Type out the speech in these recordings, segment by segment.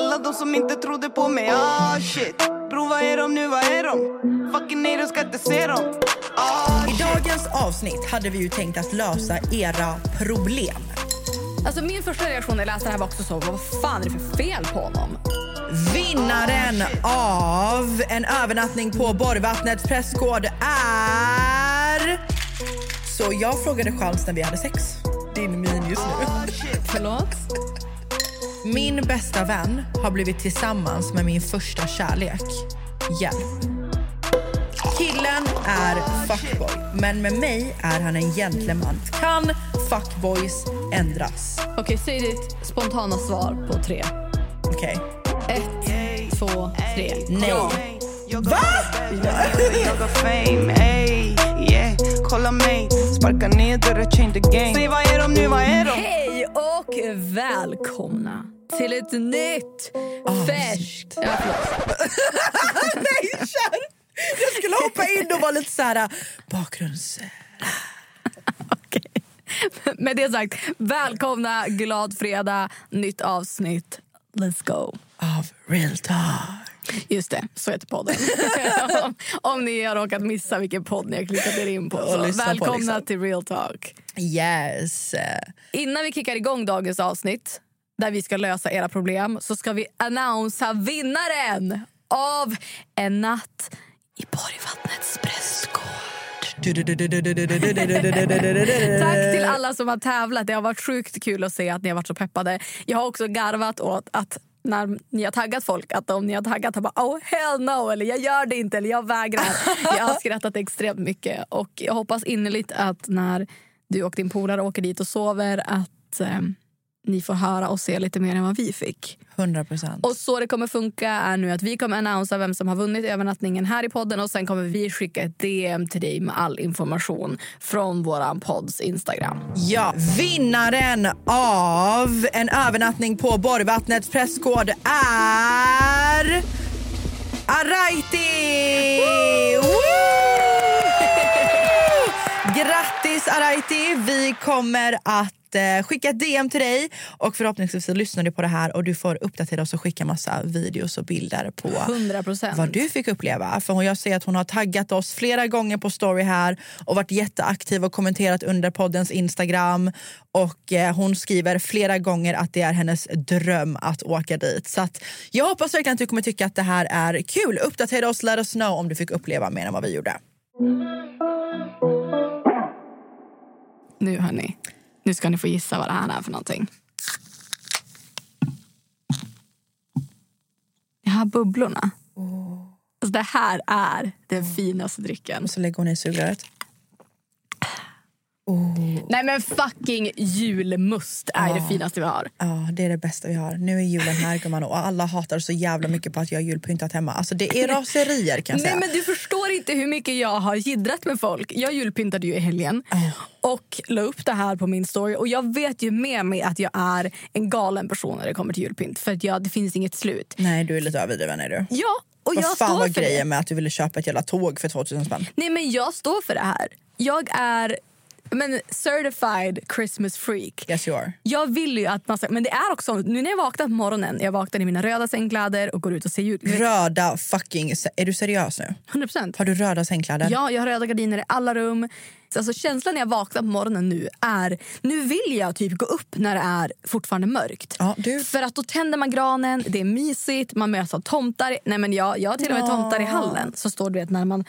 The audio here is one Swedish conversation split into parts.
Alla de som inte trodde på mig, ah shit Bro vad är de nu, vad är de? Fucking nej, de ska inte se dem ah, I dagens avsnitt hade vi ju tänkt att lösa era problem. Alltså min första reaktion när jag läste det här var också så, vad fan är det för fel på honom? Vinnaren av en övernattning på Borgvattnets presskod är... Så jag frågade Charles när vi hade sex. Din min just nu. Förlåt? Min bästa vän har blivit tillsammans med min första kärlek. Hjälp. Killen är fuckboy, men med mig är han en gentleman. Kan fuckboys ändras? Okej, säg ditt spontana svar på tre. Okej. Ett, två, tre. Nej. Va? Jag har fame, ey, yeah Kolla mig, sparka ner dörrar, change the game Säg vad är de nu, vad är de? Hej och välkomna till ett nytt, färskt... Ja, förlåt. Nej, kör! Jag skulle hoppa in och vara lite så här bakgrunds... Okej. Med det sagt, välkomna, glad fredag, nytt avsnitt. Let's go. Av real talk. Just det, så heter podden. om, om ni har råkat missa vilken podd ni har klickat er in på. Så lyssna på, välkomna liksom. till Real Talk. Yes. Innan vi kickar igång dagens avsnitt där vi ska lösa era problem så ska vi annonsa vinnaren av En natt i Borgvattnets prästgård. Tack till alla som har tävlat. Det har varit sjukt kul att se att ni har varit så peppade. Jag har också garvat åt att när ni har taggat folk, att om ni har taggat har bara oh hell no, eller jag gör det inte, eller jag vägrar. Jag har skrattat extremt mycket och jag hoppas innerligt att när du och din polare åker dit och sover att eh, ni får höra och se lite mer än vad vi fick. 100 procent. Och så det kommer funka är nu att vi kommer annonsera vem som har vunnit övernattningen här i podden och sen kommer vi skicka ett DM till dig med all information från våran podds Instagram. Ja, vinnaren av en övernattning på Borgvattnets presskod är... Araiti! Woo! Araiti! Vi kommer att eh, skicka ett DM till dig och förhoppningsvis så lyssnar du på det här och du får uppdatera oss och skicka massa videos och bilder på 100%. vad du fick uppleva. För jag ser att hon har taggat oss flera gånger på story här och varit jätteaktiv och kommenterat under poddens Instagram. Och eh, hon skriver flera gånger att det är hennes dröm att åka dit. Så att jag hoppas verkligen att du kommer tycka att det här är kul. Uppdatera oss, let us know om du fick uppleva mer än vad vi gjorde. Nu hörni, nu ska ni få gissa vad det här är för någonting. De här bubblorna. Alltså det här är den finaste drycken. Och så lägger hon i sugröret. Nej men fucking julmust är det finaste vi har. Ja, det är det bästa vi har. Nu är julen här gumman och alla hatar så jävla mycket på att jag har julpyntat hemma. Alltså det är raserier kan jag säga. Nej men du förstår inte hur mycket jag har jiddrat med folk. Jag julpyntade ju i helgen och la upp det här på min story. Och jag vet ju med mig att jag är en galen person när det kommer till julpynt. För att jag, det finns inget slut. Nej, du är lite överdriven är du. Ja, och Vad jag fan står var för grejen det. med att du ville köpa ett jävla tåg för 2000 spänn? Nej men jag står för det här. Jag är men certified Christmas freak. Yes you are. Jag vill ju att man ska, men det är också nu när jag vaknar på morgonen, jag vaknar i mina röda sängkläder och går ut och ser jul. Röda fucking... Är du seriös nu? 100%. Har du röda sängkläder? Ja, jag har röda gardiner i alla rum. Så Alltså känslan när jag vaknar på morgonen nu är, nu vill jag typ gå upp när det är fortfarande mörkt. Ja, du- För att då tänder man granen, det är mysigt, man möts av tomtar. Nej men jag, jag har till och med tomtar i hallen. Så står du vet när man,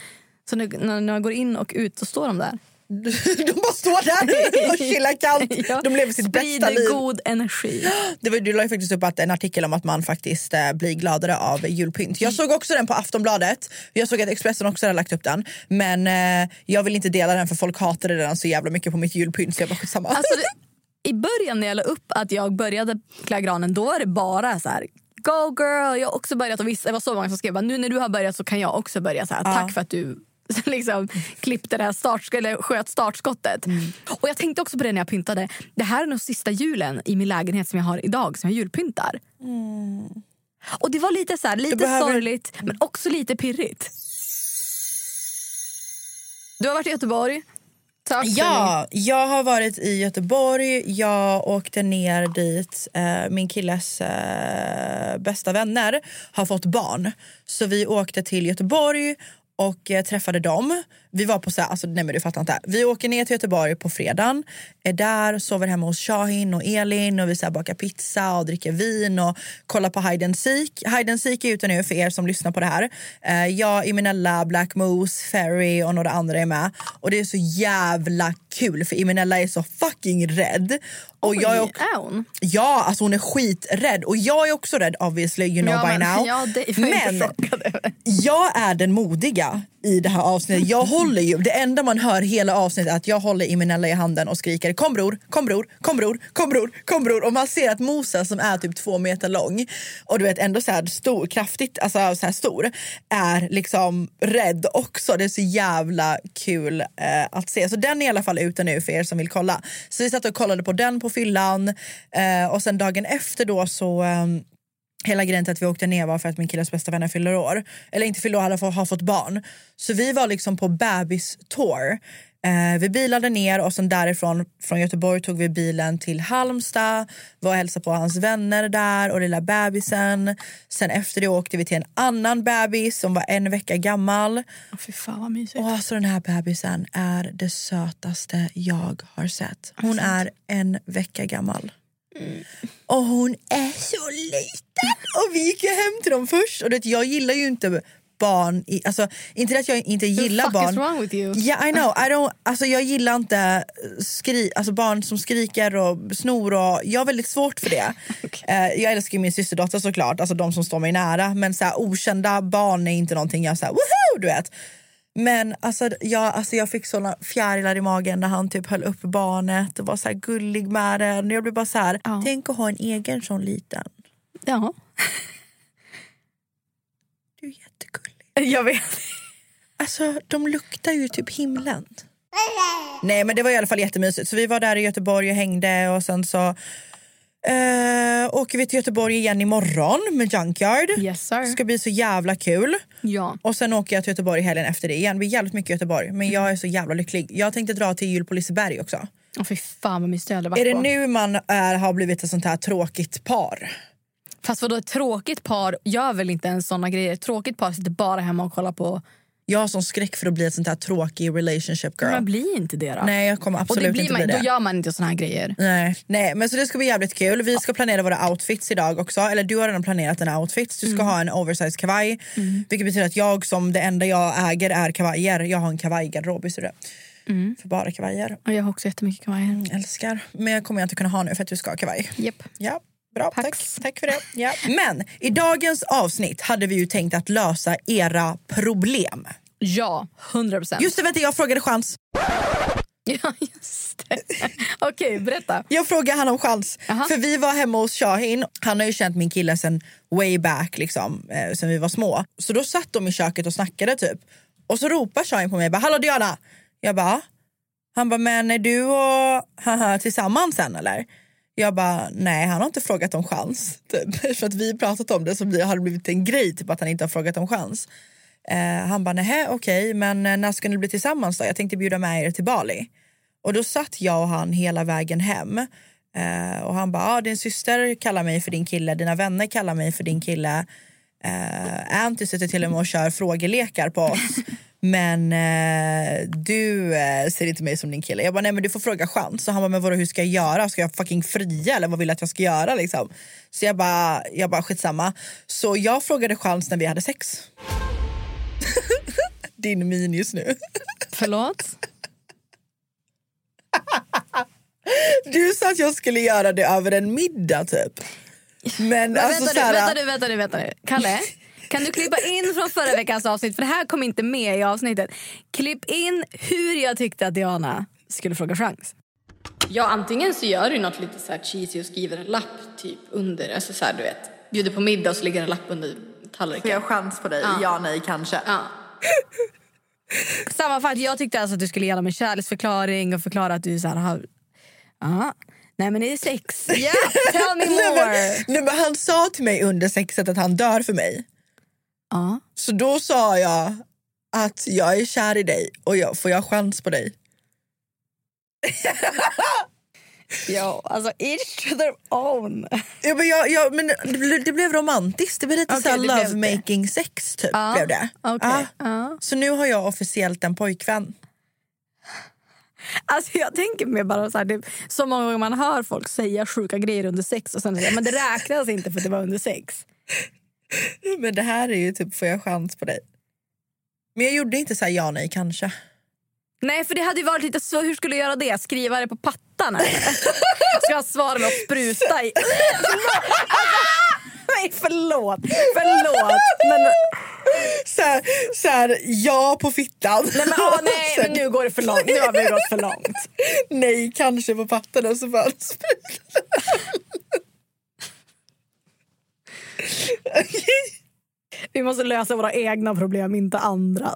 så när när man går in och ut så står de där. De bara står där och chillar kallt. Ja. De lever sitt bästa Sprider liv. god energi. Det var, du la ju faktiskt upp att, en artikel om att man faktiskt eh, blir gladare av julpynt. Jag såg också den på Aftonbladet. Jag såg att Expressen också hade lagt upp den. Men eh, jag vill inte dela den för folk hatade den så jävla mycket på mitt julpynt så jag bara skitsamma. Alltså det, I början när jag la upp att jag började klä granen då var det bara så här Go girl! Jag har också börjat. Och vissa, det var så många som skrev bara, nu när du har börjat så kan jag också börja. Så här, Ja. Tack för att du liksom, klippte det här start, eller sköt startskottet. Och Jag tänkte också på det när jag pyntade. Det här är nog sista julen i min lägenhet som jag har idag som jag julpyntar. Och det var lite så här, lite behöver- sorgligt men också lite pirrigt. Du har varit i Göteborg. Tack Ja, jag har varit i Göteborg. Jag åkte ner dit. Eh, min killes eh, bästa vänner har fått barn. Så vi åkte till Göteborg och eh, träffade dem. Vi var på så här, alltså, nej men du fattar inte. Vi åker ner till Göteborg på fredagen. Är där, sover hemma hos Shahin och Elin och vi så här, bakar pizza och dricker vin och kollar på Hide and Seek. Hide and Seek är ute nu för er som lyssnar på det här. Eh, jag, Imenella, Black Moose, Ferry och några andra är med. Och det är så jävla kul för Imenella är så fucking rädd. Och jag är, också- Är hon? Ja, alltså hon är skiträdd. Och jag är också rädd obviously, you know ja, by men, now. Ja, det över. Jag är den modiga i det här avsnittet. Jag håller ju, det enda man hör hela avsnittet är att jag håller Imenella i handen och skriker kom bror, kom bror, kom bror, kom bror, kom bror. Och man ser att Mosa som är typ två meter lång och du vet ändå så här stor, kraftigt, alltså så här stor, är liksom rädd också. Det är så jävla kul eh, att se. Så den är i alla fall ute nu för er som vill kolla. Så vi satt och kollade på den på fyllan eh, och sen dagen efter då så eh, Hela grejen till att vi åkte ner var för att min killes bästa vänner fyller år. Eller inte fyller år, han har fått barn. Så vi var liksom på bebis-tour. Eh, vi bilade ner och sen därifrån från Göteborg tog vi bilen till Halmstad. Var och hälsade på hans vänner där och lilla bebisen. Sen efter det åkte vi till en annan bebis som var en vecka gammal. Åh, Fy fan vad mysigt. Och alltså den här bebisen är det sötaste jag har sett. Hon är en vecka gammal. Och hon är så liten! Och vi gick ju hem till dem först. Och det, jag gillar ju inte barn. I, alltså, inte att jag inte gillar fuck barn. is wrong with you? Yeah, I know. I don't, alltså, jag gillar inte skri, alltså, barn som skriker och snor. Och, jag har väldigt svårt för det. Eh, jag älskar min systerdotter såklart, alltså de som står mig nära. Men så här, okända barn är inte någonting jag här, woho, du vet. Men alltså, jag, alltså, jag fick såna fjärilar i magen när han typ höll upp barnet och var så gullig med den. Jag blev bara så här, Ja. tänk att ha en egen sån liten. Ja, Du är jättegullig. jag vet. Alltså, de luktar ju typ himlen. Nej, men det var i alla fall jättemysigt. Så vi var där i Göteborg och hängde och sen så eh, åker vi till Göteborg igen imorgon med Junkyard. Yes sir. Det ska bli så jävla kul. Ja. Och sen åker jag till Göteborg helgen efter det igen. Det blir jävligt mycket Göteborg. Men jag är så jävla lycklig. Jag tänkte dra till jul på Liseberg också. Åh, fy fan vad mysigt jag hade varit Är det på. nu man är, har blivit ett sånt här tråkigt par? Fast vadå, ett tråkigt par gör väl inte ens såna grejer? Ett tråkigt par sitter bara hemma och kollar på... Jag har sån skräck för att bli ett sånt här tråkig relationship girl. Men bli inte det då. Nej, jag kommer och absolut det blir inte man, bli det. Då gör man inte såna här grejer. Nej, nej, men så det ska bli jävligt kul. Vi ska planera våra outfits idag också. Eller du har redan planerat en outfit. Du ska ha en oversized kavaj. Vilket betyder att jag som det enda jag äger är kavajer. Jag har en kavajgarderob, visste du det? För bara kavajer. Och jag har också jättemycket kavajer. Älskar. Men jag kommer jag inte kunna ha nu för att du ska ha kavaj. Japp. Ja, bra. Tack. Tack. Tack för det. Ja. Men i dagens avsnitt hade vi ju tänkt att lösa era problem. Ja, hundra procent. Just det, vänta, jag frågade chans. Ja, just det. Okej, berätta. Jag frågade han om chans. Aha. För vi var hemma hos Shahin. Han har ju känt min kille sen way back, liksom, eh, sen vi var små. Så då satt de i köket och snackade typ. Och så ropar Shahin på mig, bara, hallå Diana! Jag bara, han bara, men är du och haha, tillsammans sen eller? Jag bara, nej han har inte frågat om chans. Typ. För att vi pratat om det så har det blivit en grej typ, att han inte har frågat om chans. Eh, han bara, nej okej, men eh, när ska ni bli tillsammans då? Jag tänkte bjuda med er till Bali. Och då satt jag och han hela vägen hem. Eh, och han bara, ah, din syster kallar mig för din kille, dina vänner kallar mig för din kille. Eh, Anty sitter till och med och kör frågelekar på oss. Men eh, du eh, ser inte mig som din kille. Jag bara, nej men du får fråga chans. Så han bara, men vadå, hur ska jag göra? Ska jag fucking fria eller vad vill du att jag ska göra liksom? Så jag bara, jag bara skitsamma. Så jag frågade chans när vi hade sex. Din min just nu. Förlåt? Du sa att jag skulle göra det över en middag typ. Men, Men alltså vänta, såhär, nu, vänta nu, vänta nu, vänta nu. Kalle, kan du klippa in från förra veckans avsnitt? För det här kom inte med i avsnittet. Klipp in hur jag tyckte att Diana skulle fråga chans. Ja, antingen så gör du något lite så här cheesy och skriver en lapp typ under, alltså så här, du vet. bjuder på middag och så ligger en lapp under tallriken. Får jag chans på dig? Ja. Ja, nej, kanske. Ja. Sammanfatt, jag tyckte alltså att du skulle ge dem en kärleksförklaring och förklara att du så här har... Ja. Nej men det är sex. Ja, tell me Nej, more. men, nej, men han sa till mig under sexet att han dör för mig. Ja. Så då sa jag att jag är kär i dig och jag, får jag chans på dig? Ja, alltså each to their own. Ja, men jag, jag, men det, blev, det blev romantiskt. Det blev lite Okej, så love det. making sex typ. Ja, Blev det. okej. Ja. Ja. Så nu har jag officiellt en pojkvän. Alltså jag tänker mig bara så här, det, så många gånger man hör folk säga sjuka grejer under sex och sen säger men det räknas inte för det var under sex. Men det här är ju typ får jag chans på dig. Men jag gjorde inte så här ja nej kanske. Nej för det hade ju varit lite så, hur skulle du göra det? Skriva det på pattan eller? Ska jag svara med att spruta i? Nej förlåt, förlåt. Men, Så här, så här ja på fittan. nej, men, åh, nej men nu går det för långt. Nu har vi gått för långt. nej kanske på pattan och så bara Vi måste lösa våra egna problem, inte andras.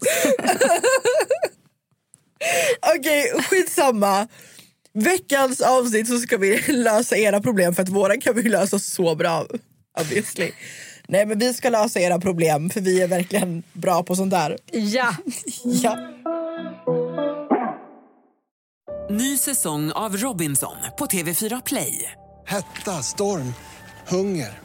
Okej, skitsamma. Veckans avsnitt så ska vi lösa era problem för att våra kan vi lösa så bra. Obviously. Nej men vi ska lösa era problem för vi är verkligen bra på sånt där. Ja. Ja. Ny säsong av Robinson på TV4 Play. Hetta, storm, hunger.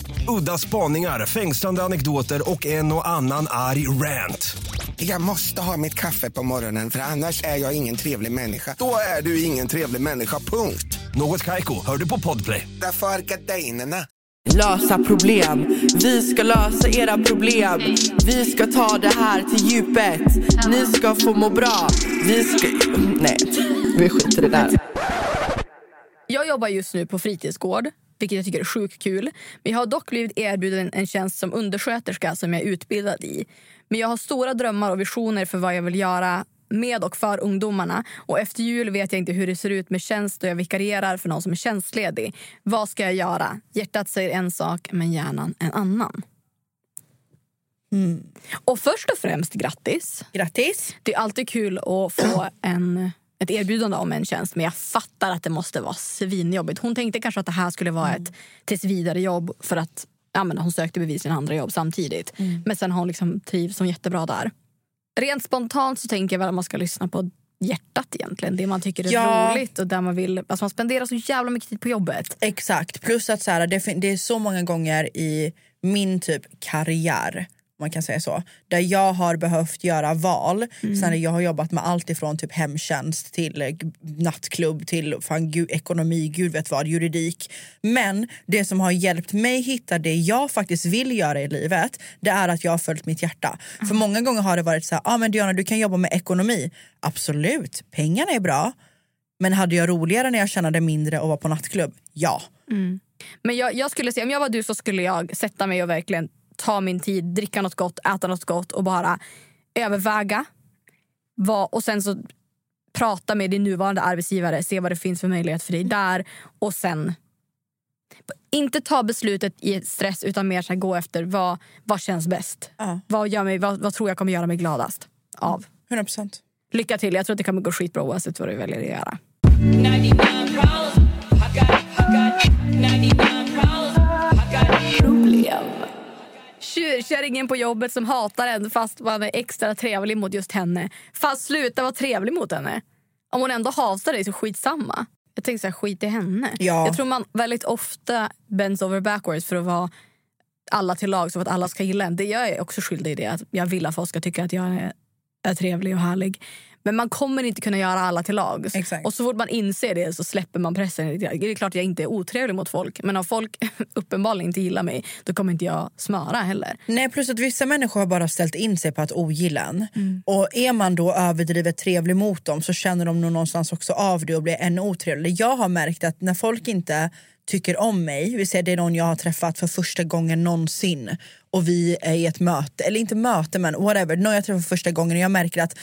Udda spaningar, fängslande anekdoter och en och annan arg rant. Jag måste ha mitt kaffe på morgonen för annars är jag ingen trevlig människa. Då är du ingen trevlig människa, punkt. Något Kaiko, hör du på Podplay. Därför är gardinerna. Lösa problem. Vi ska lösa era problem. Vi ska ta det här till djupet. Ni ska få må bra. Vi ska... Nej, vi skiter i det där. Jag jobbar just nu på fritidsgård, vilket jag tycker är sjukt kul. Men jag har dock blivit erbjuden en tjänst som undersköterska som jag är utbildad i. Men jag har stora drömmar och visioner för vad jag vill göra med och för ungdomarna. Och efter jul vet jag inte hur det ser ut med tjänst och jag vikarierar för någon som är tjänstledig. Vad ska jag göra? Hjärtat säger en sak, men hjärnan en annan. Och först och främst grattis. Grattis. Det är alltid kul att få en, ett erbjudande om en tjänst men jag fattar att det måste vara svinjobbigt. Hon tänkte kanske att det här skulle vara ett tills vidare jobb för att ja, men hon sökte bevisligen andra jobb samtidigt. Men sen har hon liksom trivs som jättebra där. Rent spontant så tänker jag väl att man ska lyssna på hjärtat egentligen. Det man tycker är Ja. roligt och där man vill... Alltså man spenderar så jävla mycket tid på jobbet. Exakt, plus att så här, det, det är så många gånger i min typ karriär man kan säga så, där jag har behövt göra val. Sen när jag har jobbat med allt ifrån typ hemtjänst till eh, nattklubb till fan, gud, ekonomi, gud vet vad, juridik. Men det som har hjälpt mig hitta det jag faktiskt vill göra i livet, det är att jag har följt mitt hjärta. För många gånger har det varit så här, ah, men Diana du kan jobba med ekonomi. Absolut, pengarna är bra. Men hade jag roligare när jag tjänade mindre och var på nattklubb? Ja. Men jag, jag skulle säga, om jag var du så skulle jag sätta mig och verkligen ta min tid, dricka något gott, äta något gott och bara överväga. Vad, och sen så prata med din nuvarande arbetsgivare, se vad det finns för möjlighet för dig där och sen inte ta beslutet i stress utan mer så här, gå efter vad, vad känns bäst. Ja. Vad, gör mig, vad, vad tror jag kommer göra mig gladast av. 100%. Lycka till, jag tror att det kommer gå skitbra oavsett vad du väljer att göra. Tjurkärringen på jobbet som hatar en fast man är extra trevlig mot just henne. Fast sluta vara trevlig mot henne. Om hon ändå hatar dig så skitsamma. Jag tänker så här, skit i henne. Ja. Jag tror man väldigt ofta bends over backwards för att vara alla till lag så att alla ska gilla en. Det jag är också skyldig i det. Att jag vill att folk ska tycka att jag är, är trevlig och härlig. Men man kommer inte kunna göra alla till lags. Exakt. Och så fort man inser det så släpper man pressen. Det är klart jag inte är otrevlig mot folk. Men om folk uppenbarligen inte gillar mig då kommer inte jag smöra heller. Nej, plus att vissa människor har bara ställt in sig på att ogilla en. Och är man då överdrivet trevlig mot dem så känner de nog någonstans också av det och blir ännu otrevligare. Jag har märkt att när folk inte tycker om mig, vi säger det är någon jag har träffat för första gången någonsin och vi är i ett möte, eller inte möte men whatever, någon jag träffar för första gången och jag märker att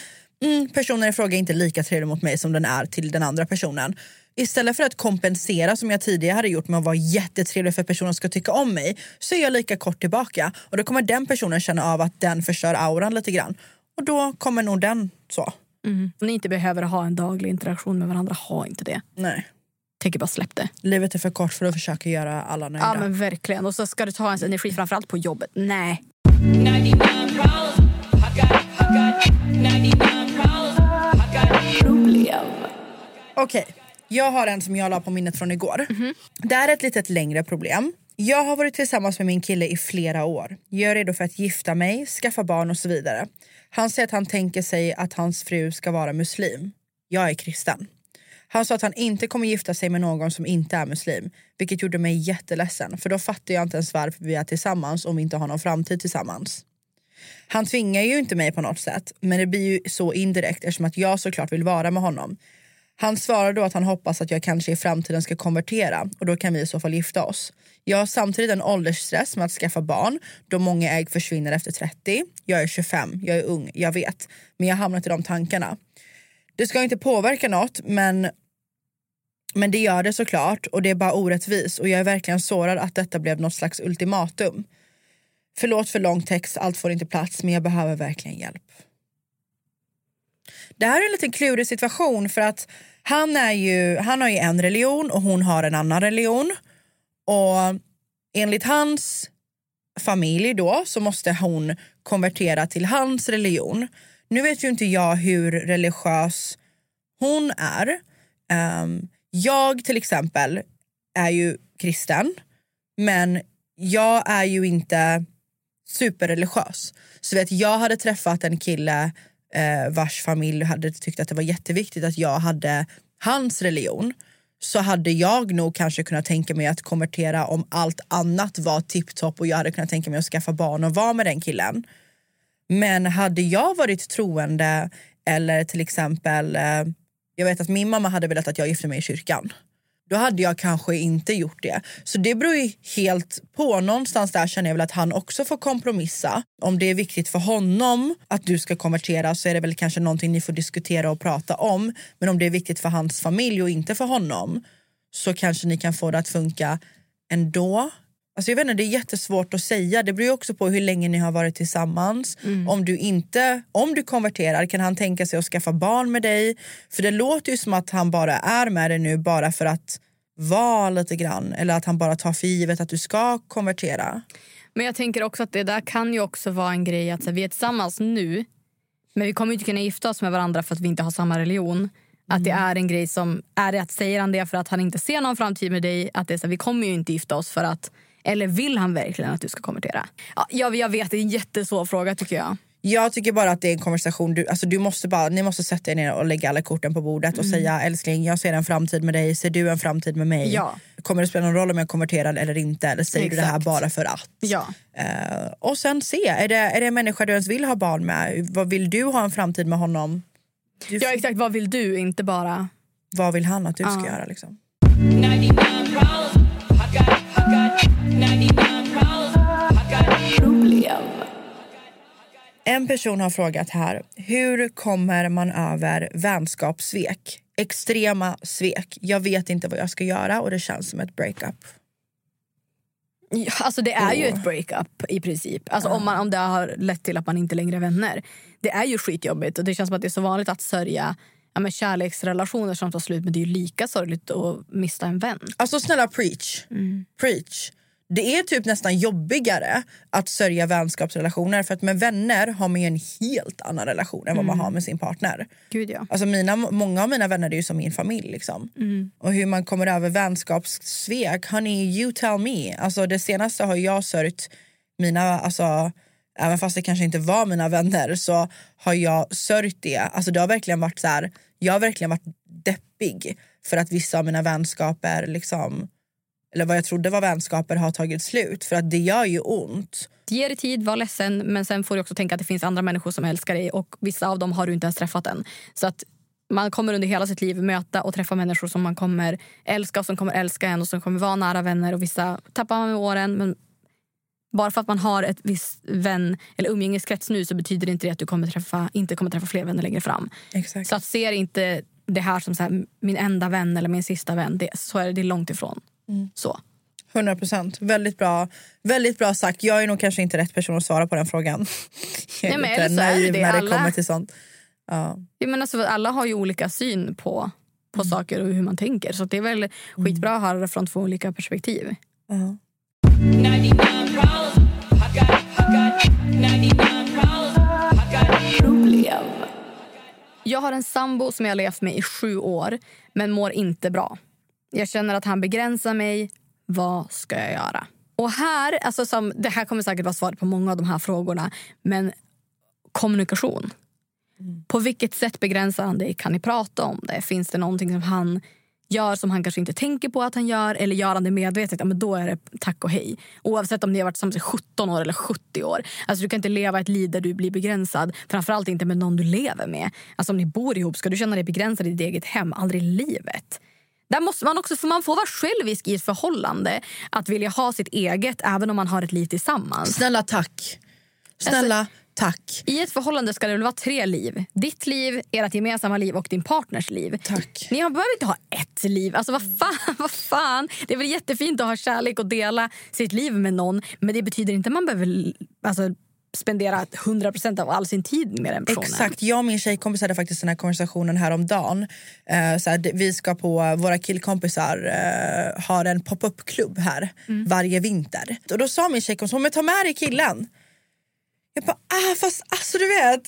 mm, personen i fråga är inte lika trevlig mot mig som den är till den andra personen. Istället för att kompensera som jag tidigare hade gjort med att vara jättetrevlig för att personen ska tycka om mig så är jag lika kort tillbaka och då kommer den personen känna av att den förstör auran lite grann och då kommer nog den så. Mm. Om ni inte behöver ha en daglig interaktion med varandra, ha inte det. Nej. Tänker bara släpp det. Livet är för kort för att försöka göra alla nöjda. Ja men verkligen. Och så ska det ta ens energi framförallt på jobbet. Nej. Okej, jag har en som jag la på minnet från igår. Det här är ett litet längre problem. Jag har varit tillsammans med min kille i flera år. Jag är redo för att gifta mig, skaffa barn och så vidare. Han säger att han tänker sig att hans fru ska vara muslim. Jag är kristen. Han sa att han inte kommer gifta sig med någon som inte är muslim. Vilket gjorde mig jätteledsen för då fattar jag inte ens varför vi är tillsammans om vi inte har någon framtid tillsammans. Han tvingar ju inte mig på något sätt men det blir ju så indirekt eftersom att jag såklart vill vara med honom. Han svarar då att han hoppas att jag kanske i framtiden ska konvertera och då kan vi i så fall gifta oss. Jag har samtidigt en åldersstress med att skaffa barn då många ägg försvinner efter 30. Jag är 25, jag är ung, jag vet. Men jag har hamnat i de tankarna. Det ska inte påverka något men, men det gör det såklart och det är bara orättvist och jag är verkligen sårad att detta blev något slags ultimatum. Förlåt för lång text, allt får inte plats men jag behöver verkligen hjälp. Det här är en liten klurig situation för att han, är ju, han har ju en religion och hon har en annan religion. Och enligt hans familj då så måste hon konvertera till hans religion. Nu vet ju inte jag hur religiös hon är. Um, jag till exempel är ju kristen men jag är ju inte superreligiös. Så vet, jag hade träffat en kille eh, vars familj hade tyckt att det var jätteviktigt att jag hade hans religion så hade jag nog kanske kunnat tänka mig att konvertera om allt annat var tipptopp och jag hade kunnat tänka mig att skaffa barn och vara med den killen. Men hade jag varit troende eller till exempel, eh, jag vet att min mamma hade velat att jag gifte mig i kyrkan. Då hade jag kanske inte gjort det. Så det beror ju helt på. Någonstans där känner jag väl att han också får kompromissa. Om det är viktigt för honom att du ska konvertera så är det väl kanske någonting ni får diskutera och prata om. Men om det är viktigt för hans familj och inte för honom så kanske ni kan få det att funka ändå. Alltså jag vet inte, det är jättesvårt att säga. Det beror också på hur länge ni har varit tillsammans. Om, du inte, om du konverterar, kan han tänka sig att skaffa barn med dig? För det låter ju som att han bara är med dig nu bara för att vara lite grann. Eller att han bara tar för givet att du ska konvertera. Men jag tänker också att det där kan ju också vara en grej att här, vi är tillsammans nu men vi kommer inte kunna gifta oss med varandra för att vi inte har samma religion. Att det är en grej som, är det att säger han det för att han inte ser någon framtid med dig? Att det är så här, vi kommer ju inte gifta oss för att, eller vill han verkligen att du ska konvertera? Ja, jag, jag vet, det är en jättesvår fråga tycker jag. Jag tycker bara att det är en konversation, du, alltså du måste bara, ni måste sätta er ner och lägga alla korten på bordet och Mm. säga älskling jag ser en framtid med dig, ser du en framtid med mig? Ja. Kommer det spela någon roll om jag konverterar eller inte? Eller säger du det här Exakt. bara för att? Ja. Eh, och sen se, är det, är det en människa du ens vill ha barn med? Vad Vill du ha en framtid med honom? Du, ja exakt, vad vill du? Inte bara... Vad vill han att du ska Ja. göra? Liksom? En person har frågat här, hur kommer man över vänskapssvek? Extrema svek. Jag vet inte vad jag ska göra och det känns som ett breakup. Alltså det är ju ett breakup i princip. Alltså om, man, om det har lett till att man inte längre är vänner. Det är ju skitjobbigt och det känns som att det är så vanligt att sörja ja, men kärleksrelationer som tar slut men det är lika sorgligt att mista en vän. Alltså snälla preach. preach. Det är typ nästan jobbigare att sörja vänskapsrelationer för att med vänner har man ju en helt annan relation än vad man har med sin partner. Gud ja. Alltså mina, många av mina vänner är ju som min familj. Liksom. Och hur man kommer över vänskapssvek, honey you tell me. Alltså det senaste har jag sörjt mina, alltså, även fast det kanske inte var mina vänner så har jag sörjt det. Alltså det har verkligen varit så här, jag har verkligen varit deppig för att vissa av mina vänskaper liksom eller vad jag trodde var vänskaper har tagit slut. För att det gör ju ont. Ge dig tid, var ledsen, men sen får du också tänka att det finns andra människor som älskar dig och vissa av dem har du inte ens träffat än. Så att man kommer under hela sitt liv möta och träffa människor som man kommer älska och som kommer älska en och som kommer vara nära vänner och vissa tappar man med åren. Men bara för att man har ett visst vän eller umgängeskrets nu så betyder inte det att du kommer träffa, inte kommer träffa fler vänner längre fram. Exakt. Så att ser inte det här som så här, min enda vän eller min sista vän, det, så är det, det är långt ifrån. Mm. Så. 100 procent. Väldigt bra. Väldigt bra sagt. Jag är nog kanske inte rätt person att svara på den frågan. Jag är Nej, men lite eller så är det naiv det. när det Alla- kommer till sånt. Ja. Jag menar, så alla har ju olika syn på, på saker och hur man tänker. Så det är väl skitbra att höra det från två olika perspektiv. Ja. Jag har en sambo som jag har levt med i sju år, men mår inte bra. Jag känner att han begränsar mig. Vad ska jag göra? Och här, alltså som, Det här kommer säkert vara svaret på många av de här frågorna. Men kommunikation. På vilket sätt begränsar han dig? Kan ni prata om det? Finns det någonting som han gör som han kanske inte tänker på att han gör? Eller gör han det medvetet? Ja, men då är det tack och hej. Oavsett om ni har varit tillsammans i 17 år eller 70 år. Alltså, du kan inte leva ett liv där du blir begränsad. Framförallt inte med någon du lever med. Alltså, om ni bor ihop, ska du känna dig begränsad i ditt eget hem? Aldrig i livet. Där måste man också, för man får vara självisk i ett förhållande. Att vilja ha sitt eget även om man har ett liv tillsammans. Snälla tack. Snälla tack. I ett förhållande ska det väl vara tre liv. Ditt liv, ert gemensamma liv och din partners liv. Tack. Ni behöver inte ha ett liv. Alltså vad fan, vad fan. Det är väl jättefint att ha kärlek och dela sitt liv med någon. Men det betyder inte att man behöver alltså, spendera 100% av all sin tid med den personen. Exakt, jag och min tjejkompis hade faktiskt den här konversationen häromdagen. Uh, så här, vi ska på, våra killkompisar uh, har en pop-up-klubb här varje vinter. Och då sa min tjejkompis, hon ta med dig killen. Jag bara, ah fast alltså du vet.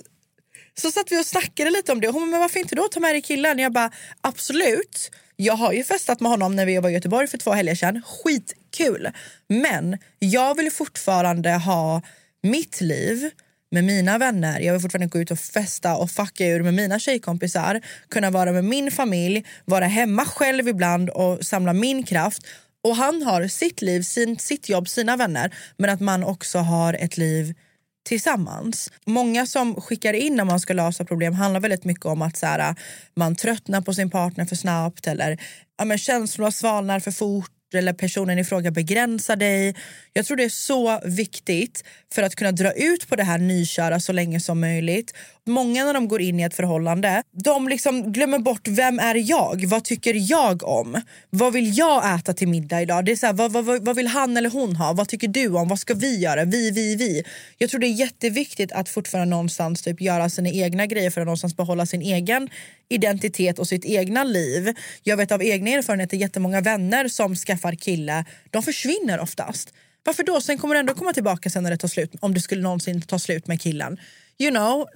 Så satt vi och snackade lite om det. Hon bara, men varför inte då ta med dig killen? Jag bara, absolut. Jag har ju festat med honom när vi var i Göteborg för två helger sedan. Skitkul. Men jag vill fortfarande ha mitt liv med mina vänner. Jag vill fortfarande gå ut och festa och fucka ur med mina tjejkompisar. Kunna vara med min familj, vara hemma själv ibland och samla min kraft. Och han har sitt liv, sin, sitt jobb, sina vänner. Men att man också har ett liv tillsammans. Många som skickar in när man ska lösa problem handlar väldigt mycket om att så här, man tröttnar på sin partner för snabbt eller ja, men känslorna svalnar för fort eller personen i fråga begränsar dig. Jag tror det är så viktigt för att kunna dra ut på det här nyköra så länge som möjligt. Många när de går in i ett förhållande, de liksom glömmer bort vem är jag? Vad tycker jag om? Vad vill jag äta till middag idag? Det är så här, vad, vad, vad vad vill han eller hon ha? Vad tycker du om? Vad ska vi göra? Vi, vi, vi. Jag tror det är jätteviktigt att fortfarande någonstans typ göra sina egna grejer för att någonstans behålla sin egen identitet och sitt egna liv. Jag vet av egna erfarenheter jättemånga vänner som skaffar kille, de försvinner oftast. Varför då? Sen kommer det ändå komma tillbaka sen när det tar slut. Om det skulle någonsin ta slut med killen. You know.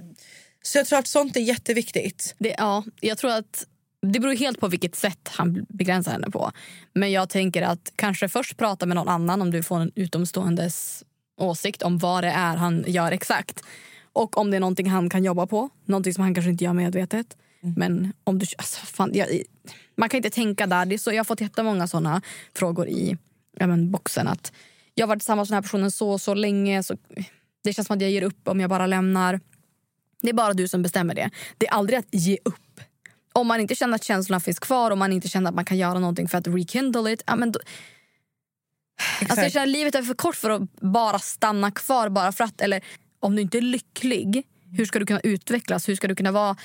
Så jag tror att sånt är jätteviktigt. Det, ja, jag tror att det beror helt på vilket sätt han begränsar henne på. Men jag tänker att kanske först prata med någon annan om du får en utomståendes åsikt om vad det är han gör exakt. Och om det är någonting han kan jobba på. Någonting som han kanske inte gör medvetet. Men om du... Alltså, fan, jag, man kan inte tänka där. Så, jag har fått jättemånga såna frågor i ja, men, boxen. Att jag har varit tillsammans med den här personen så så länge. Så det känns som att jag ger upp om jag bara lämnar. Det är bara du som bestämmer det. Det är aldrig att ge upp. Om man inte känner att känslorna finns kvar om man inte känner att man kan göra någonting för att rekindle it. Ja, men då... alltså jag känner livet är för kort för att bara stanna kvar bara för att. Eller om du inte är lycklig, hur ska du kunna utvecklas? Hur ska du kunna vara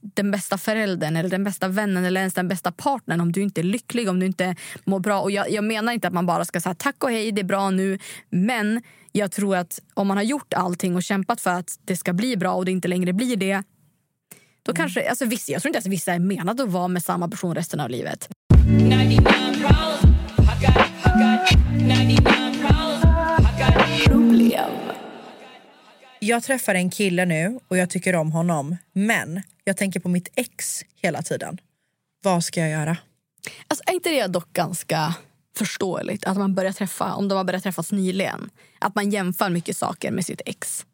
den bästa föräldern eller den bästa vännen eller ens den bästa partnern om du inte är lycklig, om du inte mår bra. Och jag, jag menar inte att man bara ska säga tack och hej, det är bra nu. Men jag tror att om man har gjort allting och kämpat för att det ska bli bra och det inte längre blir det. Då kanske, alltså vissa, jag tror inte att vissa är menade att vara med samma person resten av livet. Jag träffar en kille nu och jag tycker om honom. Men jag tänker på mitt ex hela tiden. Vad ska jag göra? Alltså, är inte det dock ganska förståeligt att man börjar träffa, om de har börjat träffas nyligen, att man jämför mycket saker med sitt ex.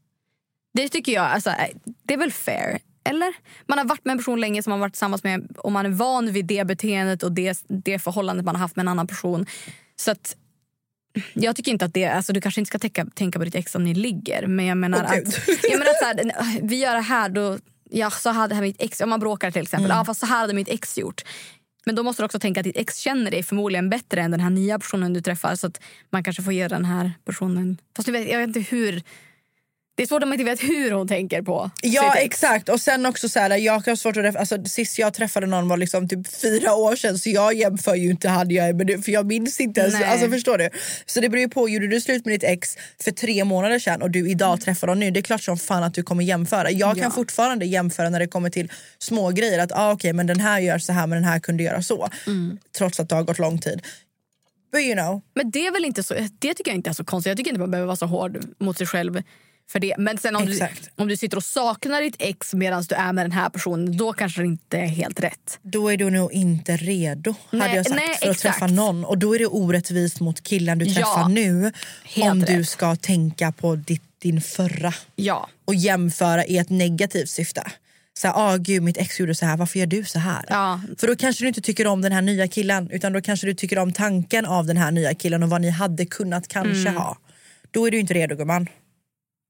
Det tycker jag, alltså, det är väl fair. Eller? Man har varit med en person länge som man varit tillsammans med och man är van vid det beteendet och det, det förhållandet man har haft med en annan person. Så att jag tycker inte att det, alltså du kanske inte ska tänka, tänka på ditt ex om ni ligger. Men jag menar Åh, att, jag menar att så här, vi gör det här då, ja så hade mitt ex, om man bråkar till exempel, Mm. ja fast så här hade mitt ex gjort. Men då måste du också tänka att ditt ex känner dig förmodligen bättre än den här nya personen du träffar. Så att man kanske får ge den här personen, fast jag vet, jag vet inte hur, det är svårt om man inte vet hur hon tänker på Ja exakt och sen också så här, jag har svårt att alltså, sist jag träffade någon var liksom typ fyra år sedan så jag jämför ju inte han jag är med det, för jag minns inte ens. Nej. Alltså, förstår du? Så det beror ju på, gjorde du slut med ditt ex för tre månader sedan och du idag träffar någon ny, det är klart som fan att du kommer jämföra. Jag kan Ja. fortfarande jämföra när det kommer till små grejer att ah, okej men den här gör så här men den här kunde göra så. Mm. Trots att det har gått lång tid. But you know. Men det är väl inte så, det tycker jag inte är så konstigt. Jag tycker inte man behöver vara så hård mot sig själv för det. Men sen om, du, om du sitter och saknar ditt ex medan du är med den här personen, då kanske det inte är helt rätt. Då är du nog inte redo Nej, hade jag sagt nej, för att exakt. träffa någon. Och då är det orättvist mot killen du Ja, träffar nu. helt Om du rätt. ska tänka på ditt, din förra Ja. och jämföra i ett negativt syfte. Så här, ah, gud mitt ex gjorde så här, varför gör du så här? Ja. För då kanske du inte tycker om den här nya killen utan då kanske du tycker om tanken av den här nya killen och vad ni hade kunnat kanske Mm. ha. Då är du inte redo gumman.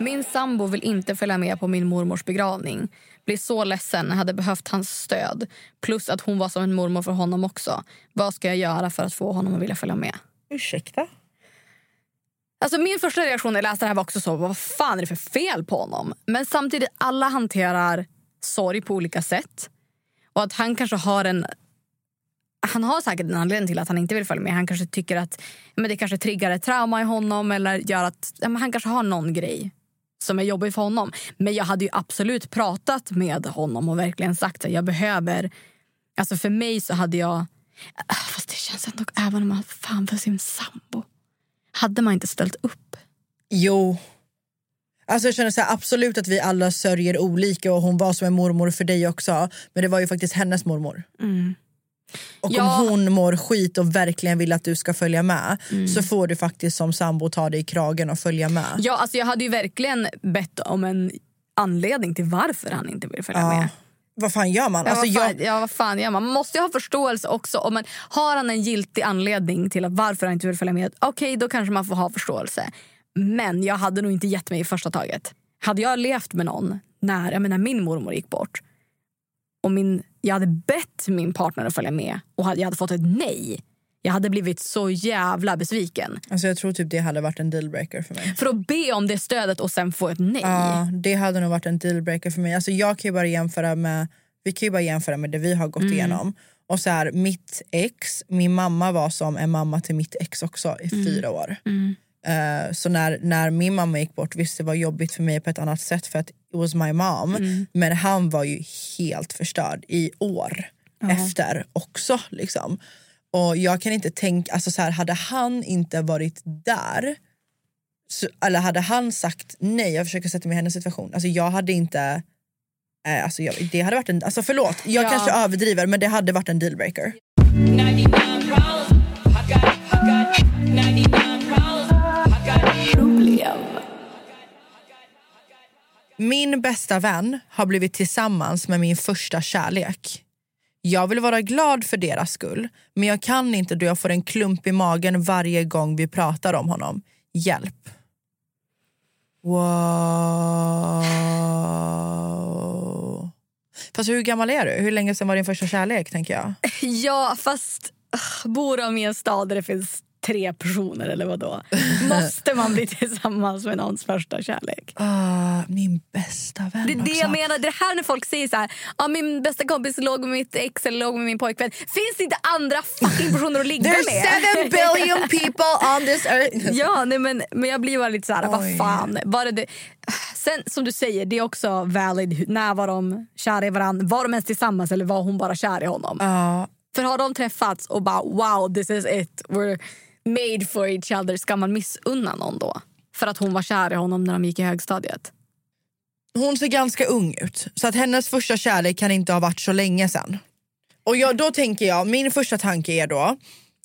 Min sambo vill inte följa med på min mormors begravning. Blir så ledsen, hade behövt hans stöd. Plus att hon var som en mormor för honom också. Vad ska jag göra för att få honom att vilja följa med? Ursäkta? Alltså min första reaktion när jag läste det här var också så, vad fan är det för fel på honom? Men samtidigt, alla hanterar sorg på olika sätt. Och att han kanske har en... Han har säkert en anledning till att han inte vill följa med. Han kanske tycker att men det kanske triggar ett trauma i honom eller gör att ja, han kanske har någon grej som är jobbig för honom. Men jag hade ju absolut pratat med honom och verkligen sagt att jag behöver... Alltså för mig så hade jag... Ah, Fast det känns ändå, även om man fan för sin sambo. Hade man inte ställt upp? Jo. Alltså jag känner så här, absolut att vi alla sörjer olika och hon var som en mormor för dig också. Men det var ju faktiskt hennes mormor. Och Ja. om hon mår skit och verkligen vill att du ska följa med så får du faktiskt som sambo ta dig i kragen och följa med. Ja, alltså jag hade ju verkligen bett om en anledning till varför han inte vill följa Ja. med. Vad fan gör man? Ja, Alltså, vad fan, jag, ja, vad fan gör man? Man måste ju ha förståelse också. Om man, har han en giltig anledning till att varför han inte vill följa med, okej då kanske man får ha förståelse. Men jag hade nog inte gett mig i första taget. Hade jag levt med någon när jag menar, min mormor gick bort och min, jag hade bett min partner att följa med och jag hade fått ett nej. Jag hade blivit så jävla besviken. alltså jag tror typ det hade varit en dealbreaker för mig. För att be om det stödet och sen få ett nej. Ja, det hade nog varit en dealbreaker för mig. Alltså jag kan bara jämföra med, vi kan ju bara jämföra med det vi har gått Mm. igenom. Och så här, mitt ex, min mamma var som en mamma till mitt ex också i Mm. fyra år. Eh, så när, när min mamma gick bort, visst det var jobbigt för mig på ett annat sätt för att it was my mom. Mm. Men han var ju helt förstörd i år efter också. Liksom. Och jag kan inte tänka, alltså så här, hade han inte varit där så, eller hade han sagt nej, jag försöker sätta mig i hennes situation, alltså jag hade inte eh, alltså jag, det hade varit en, alltså förlåt, jag Ja. kanske överdriver men det hade varit en dealbreaker. Min bästa vän har blivit tillsammans med min första kärlek. Jag vill vara glad för deras skull, men jag kan inte då jag får en klump i magen varje gång vi pratar om honom. Hjälp. Wow. Fast hur gammal är du? Hur länge sedan var din första kärlek? tänker jag? Ja, fast bor de i en stad där det finns tre personer eller vad då? Måste man bli tillsammans med någons första kärlek? Ah, min bästa vän Det är det jag menar. Det här när folk säger så här, ah, min bästa kompis låg med mitt ex eller låg med min pojkvän. Finns det inte andra fucking personer att ligga There's med? seven billion people on this earth. ja, nej, men, men jag blir bara lite så här, vad fan. Var det det? Sen som du säger, det är också valid. När var de kära i varandra? Var de ens tillsammans eller var hon bara kär i honom? Ja, För har de träffats och bara wow, this is it. We're made for each other. Ska man missunna någon då? För att hon var kär i honom när de gick i högstadiet. hon ser ganska ung ut, så att hennes första kärlek kan inte ha varit så länge sedan. Och jag, då tänker jag, min första tanke är då,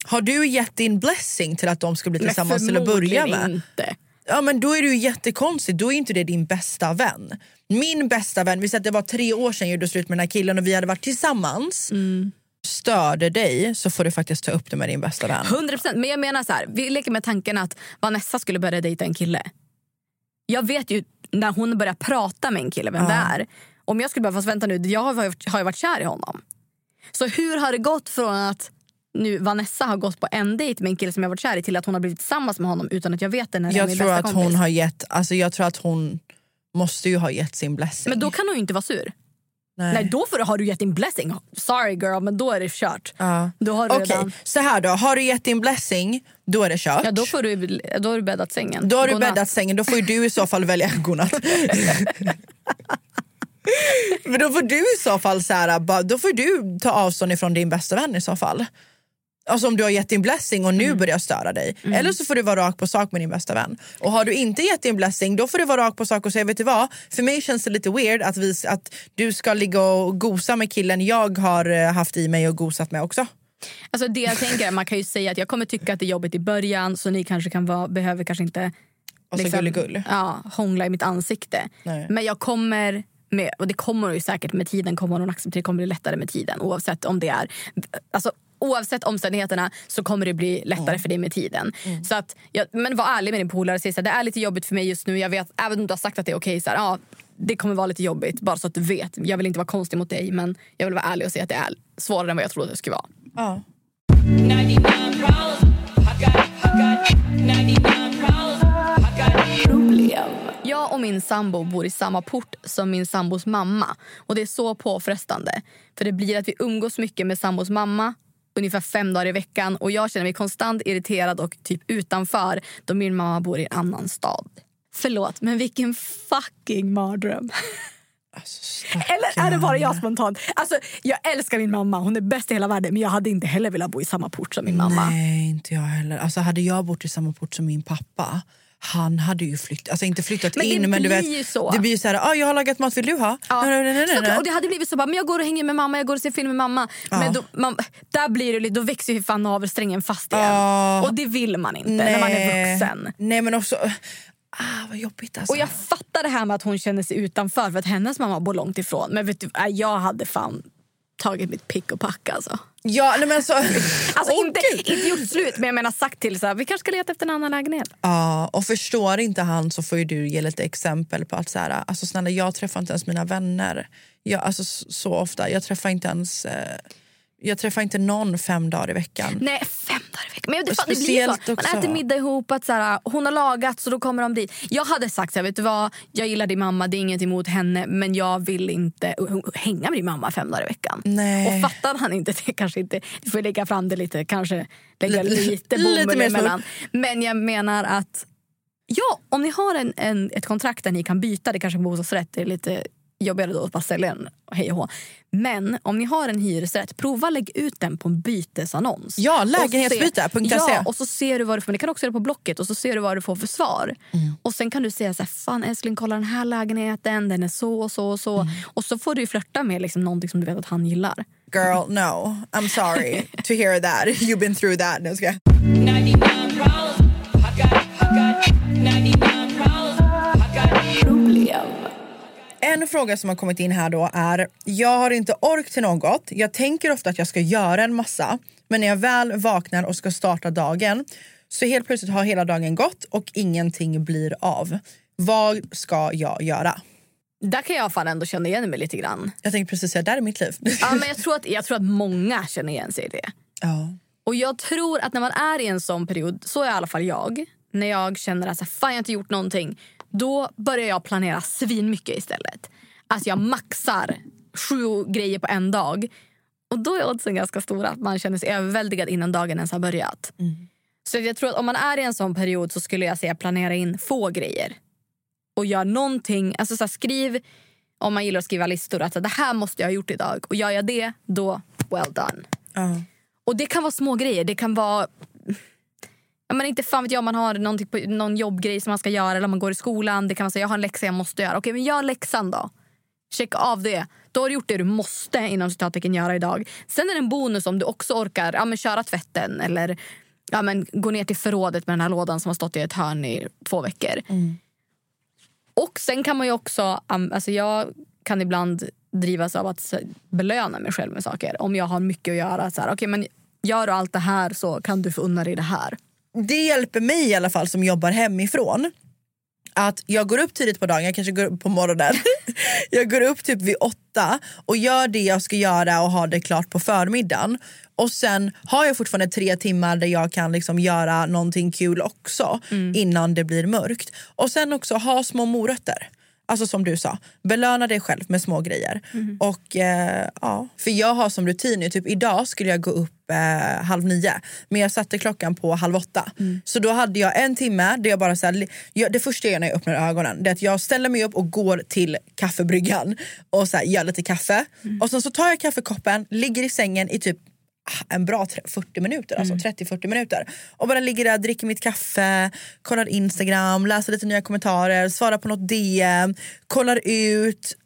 har du gett din blessing till att de ska bli tillsammans till att börja med? inte. Ja men då är det ju jättekonstigt, då är inte det din bästa vän. Min bästa vän, vi säger att det var tre år sedan jag gjorde slut med den här killen och vi hade varit tillsammans. Störde dig så får du faktiskt ta upp det med din bästa vän. 100%. Men jag menar så här, vi leker med tanken att Vanessa skulle börja dejta en kille. Jag vet ju när hon börjar prata med en kille vem det är. Om jag skulle bara, fast vänta nu, jag har, har ju varit kär i honom. Så hur har det gått från att nu Vanessa har gått på en dejt med en kille som jag varit kär i till att hon har blivit tillsammans med honom utan att jag vet det när det är Jag min tror bästa att kompis. hon har gett, alltså jag tror att hon måste ju ha gett sin blessing. Men då kan hon ju inte vara sur. Nej. Nej, då får du, har du gett din blessing. Sorry girl, men då är det kört. Ja. Då har du Okej, redan... så här då. Har du gett din blessing, då är det kört. Ja, då, får du, då har du bäddat sängen. Då har du bäddat sängen, då får du i så fall välja godnatt. Men då får du i så fall så här, då får du ta avstånd ifrån din bästa vän i så fall. Alltså om du har gett din blessing och nu Mm. börjar störa dig. Eller så får du vara rak på sak med din bästa vän. Och har du inte gett din blessing då får du vara rak på sak och säga vet du vad? För mig känns det lite weird att, vi, att du ska ligga och gosa med killen jag har eh, haft i mig och gosat med också. Alltså det jag tänker man kan ju säga att jag kommer tycka att det är jobbigt i början så ni kanske kan vara, behöver kanske inte Och så gulligull. ja, hångla i mitt ansikte. Nej. Men jag kommer med, och det kommer ju säkert med tiden, kommer hon acceptera, det kommer bli lättare med tiden oavsett om det är alltså, Oavsett omständigheterna så kommer det bli lättare för dig med tiden. Så att, ja, men var ärlig med din polare. Säg så här, Det är lite jobbigt för mig just nu. Jag vet, även om du har sagt att det är okej. så här, ja, det kommer vara lite jobbigt. Bara så att du vet. Jag vill inte vara konstig mot dig men jag vill vara ärlig och säga att det är svårare än vad jag trodde det skulle vara. Ja. Jag och min sambo bor i samma port som min sambos mamma. Och Det är så påfrestande. För Det blir att vi umgås mycket med sambos mamma ungefär fem dagar i veckan. Och Jag känner mig konstant irriterad och typ utanför då min mamma bor i en annan stad. Förlåt, men vilken fucking mardröm. Eller är det bara jag spontant? Alltså, jag älskar min mamma, hon är bäst i hela världen men jag hade inte heller velat bo i samma port som min mamma. Nej, inte jag heller. Alltså, hade jag bott i samma port som min pappa han hade ju flyttat, alltså inte flyttat Men det in men du vet, så. det blir ju så här, ah, jag har lagat mat, vill du ha? Ja. Nej, nej, nej, nej, nej. Och det hade blivit så bara, men jag går och hänger med mamma, jag går och ser film med mamma. Ja. Men då, man, där blir det, då växer ju fan navelsträngen fast igen. Ja. Och det vill man inte när man är vuxen. Nej men också, ah, vad jobbigt alltså. Och jag fattar det här med att hon känner sig utanför för att hennes mamma bor långt ifrån. Men vet du, äh, jag hade fan tagit mitt pick och pack alltså. Ja, nej, men alltså, Alltså Åh, inte, Gud. inte gjort slut men jag menar sagt till så här, vi kanske ska leta efter en annan lägenhet. Ja, och förstår inte han så får ju du ge lite exempel på att så här, alltså snälla jag träffar inte ens mina vänner. Jag, alltså, så ofta, jag träffar inte ens eh, jag träffar inte någon fem dagar i veckan. Nej, fem dagar i veckan. Men det, fan, det blir så. Man också- äter middag ihop, att så här, hon har lagat så då kommer de dit. Jag hade sagt så här, vet du vad, jag gillar din mamma, det är inget emot henne men jag vill inte hänga med din mamma fem dagar i veckan. Nej. Och fattar han inte det kanske inte, du får lägga fram det lite, kanske lägga Lite- bomull emellan. Men jag menar att ja, om ni har en, en, ett kontrakt där ni kan byta, det kanske är bostadsrätt, det är lite jobbigare då att bara sälja den hej och hå. Men om ni har en hyresrätt, prova lägg ut den på en bytesannons. Ja, lägenhetsbyte.se. Ja, och så ser du vad du får. Men det kan också göra på Blocket och så ser du vad du får för svar. Mm. Och sen kan du säga så här, fan älskling kolla den här lägenheten, den är så och så och så. Mm. Och så får du ju flörta med liksom någonting som du vet att han gillar. Girl, no. I'm sorry to hear that. You've been through that. Nu ska jag. En fråga som har kommit in här då är, jag har inte ork till något. Jag tänker ofta att jag ska göra en massa, men när jag väl vaknar och ska starta dagen så helt plötsligt har hela dagen gått och ingenting blir av. Vad ska jag göra? Där kan jag fan ändå känna igen mig lite grann. Jag tänkte precis säga, där är mitt liv. Ja, men jag, tror att, jag tror att många känner igen sig i det. Ja. Och jag tror att när man är i en sån period, så är i alla fall jag. När jag känner att så här, fan jag har inte gjort någonting. Då börjar jag planera svinmycket istället. Alltså jag maxar sju grejer på en dag. Och då är oddsen ganska stora att man känner sig överväldigad innan dagen ens har börjat. Så jag tror att om man är i en sån period så skulle jag säga planera in få grejer. Och gör någonting, alltså så här, skriv om man gillar att skriva listor att det här måste jag ha gjort idag. Och gör jag det, då well done. Ja. Och det kan vara små grejer. Det kan vara... Ja, men inte fan vet jag om man har någonting på, någon jobbgrej som man ska göra eller man går i skolan. Det kan vara så jag har en läxa jag måste göra. Okej, men gör läxan då. Checka av det. Då har du gjort det du måste inom citattecken göra idag. Sen är det en bonus om du också orkar ja, men köra tvätten eller ja, men gå ner till förrådet med den här lådan som har stått i ett hörn i två veckor. Och sen kan man ju också, alltså jag kan ibland drivas av att belöna mig själv med saker. Om jag har mycket att göra. Så här, okay, men gör du allt det här så kan du få unna dig det här. Det hjälper mig i alla fall som jobbar hemifrån. Att jag går upp tidigt på dagen, jag kanske går upp på morgonen. jag går upp typ vid åtta och gör det jag ska göra och har det klart på förmiddagen. Och sen har jag fortfarande tre timmar där jag kan liksom göra någonting kul också innan det blir mörkt. Och sen också ha små morötter. Alltså som du sa, belöna dig själv med små grejer. Och eh, ja, För jag har som rutin nu, typ idag skulle jag gå upp eh, halv nio men jag satte klockan på halv åtta. Så då hade jag en timme där jag bara så här, jag, det första jag gör när jag öppnar ögonen det är att jag ställer mig upp och går till kaffebryggan och så här, gör lite kaffe. Och sen så tar jag kaffekoppen, ligger i sängen i typ ah, en bra tre- 40 minuter, alltså 30-40 minuter. Och bara ligger där, dricker mitt kaffe, kollar Instagram, läser lite nya kommentarer, svarar på något DM, kollar ut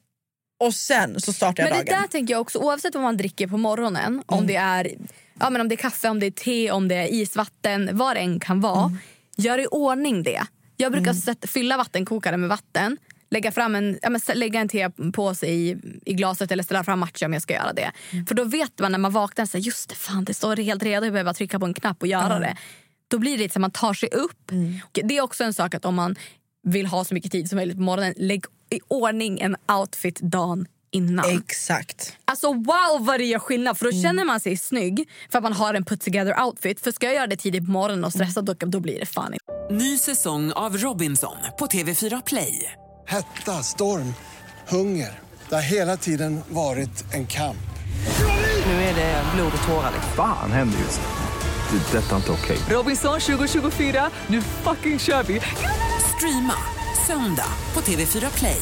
och sen så startar jag Men det dagen. där tänker jag också, oavsett vad man dricker på morgonen. Om, det är, ja, men om det är kaffe, om det är te, om det är isvatten, vad det än kan vara. Gör i ordning det. Jag brukar sätta, fylla vattenkokaren med vatten. Lägga, fram en, ja, men, lägga en tepåse i, i glaset eller ställa fram matcha om jag ska göra det. För då vet man när man vaknar, så här, just det, fan, det står helt redo, jag behöver bara trycka på en knapp och göra det. Då blir det lite så att man tar sig upp. Och Det är också en sak att om man vill ha så mycket tid som möjligt på morgonen, lägg i ordning en outfit dagen innan. Exakt. Alltså wow vad det gör skillnad för då känner man sig snygg för att man har en put together outfit. För ska jag göra det tidigt på morgonen och stressa då, då blir det fan inte. Ny säsong av Robinson på TV4 Play. Hetta, storm, hunger. Det har hela tiden varit en kamp. Nu är det blod och tårar. liksom. Fan händer just nu. Det. är Detta är inte okej. Robinson 2024, nu fucking kör vi! Streama söndag på TV4 Play.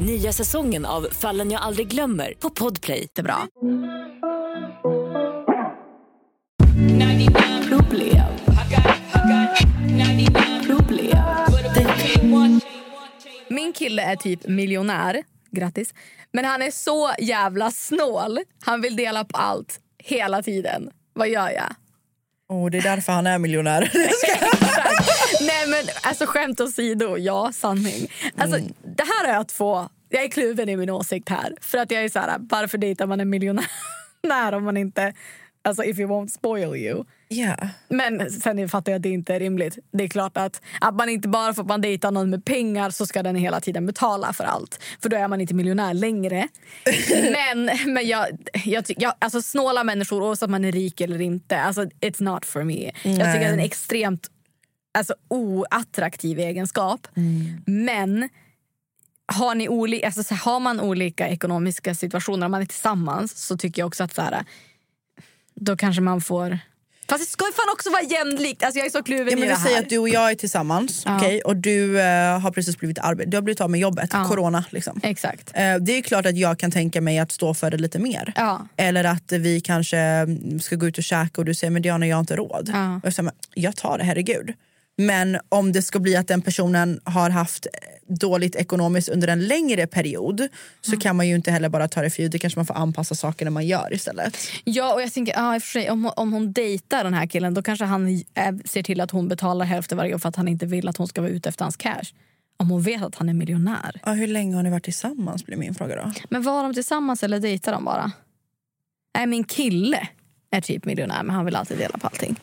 Nya säsongen av Fallen jag aldrig glömmer på Podplay. Det är bra. Problem. Problem. Min kille är typ miljonär, grattis. Men han är så jävla snål. Han vill dela på allt, hela tiden. Vad gör jag? Och det är därför han är miljonär. Nej men alltså skämt åsido, ja sanning. Alltså, Det här har jag två, jag är kluven i min åsikt här. För att jag är så här, varför dejtar man en miljonär om man inte, alltså if you won't spoil you. Ja. Men sen fattar jag att det inte är rimligt. Det är klart att, att man inte bara för att man dejtar någon med pengar så ska den hela tiden betala för allt. För då är man inte miljonär längre. men men jag, jag, jag, alltså snåla människor, oavsett om man är rik eller inte, alltså it's not for me. Jag tycker att det är en extremt alltså, oattraktiv egenskap. Men har, ni oli- alltså, så har man olika ekonomiska situationer, om man är tillsammans så tycker jag också att så här, då kanske man får Fast det ska ju fan också vara jämlikt. Alltså jag är så kluven Ja, men i det säger här. att du och jag är tillsammans Ja. okej, och du eh, har precis blivit arbet du har blivit av med jobbet, Ja. corona. Liksom. Exakt. Eh, det är klart att jag kan tänka mig att stå för det lite mer. Ja. Eller att vi kanske mm, ska gå ut och käka och du säger men Diana jag har inte råd. Ja. Och jag säger jag tar det, herregud. Men om det ska bli att den personen har haft dåligt ekonomiskt under en längre period så kan man ju inte heller bara ta det för givet. Kanske man får anpassa saker när man gör istället. Ja, och jag tänker, ja, sig, om, om hon dejtar den här killen då kanske han eh, ser till att hon betalar hälften varje gång för att han inte vill att hon ska vara ute efter hans cash. Om hon vet att han är miljonär. Ja, hur länge har ni varit tillsammans blir min fråga då. Men var de tillsammans eller dejtar de bara? Nej, min kille är typ miljonär men han vill alltid dela på allting.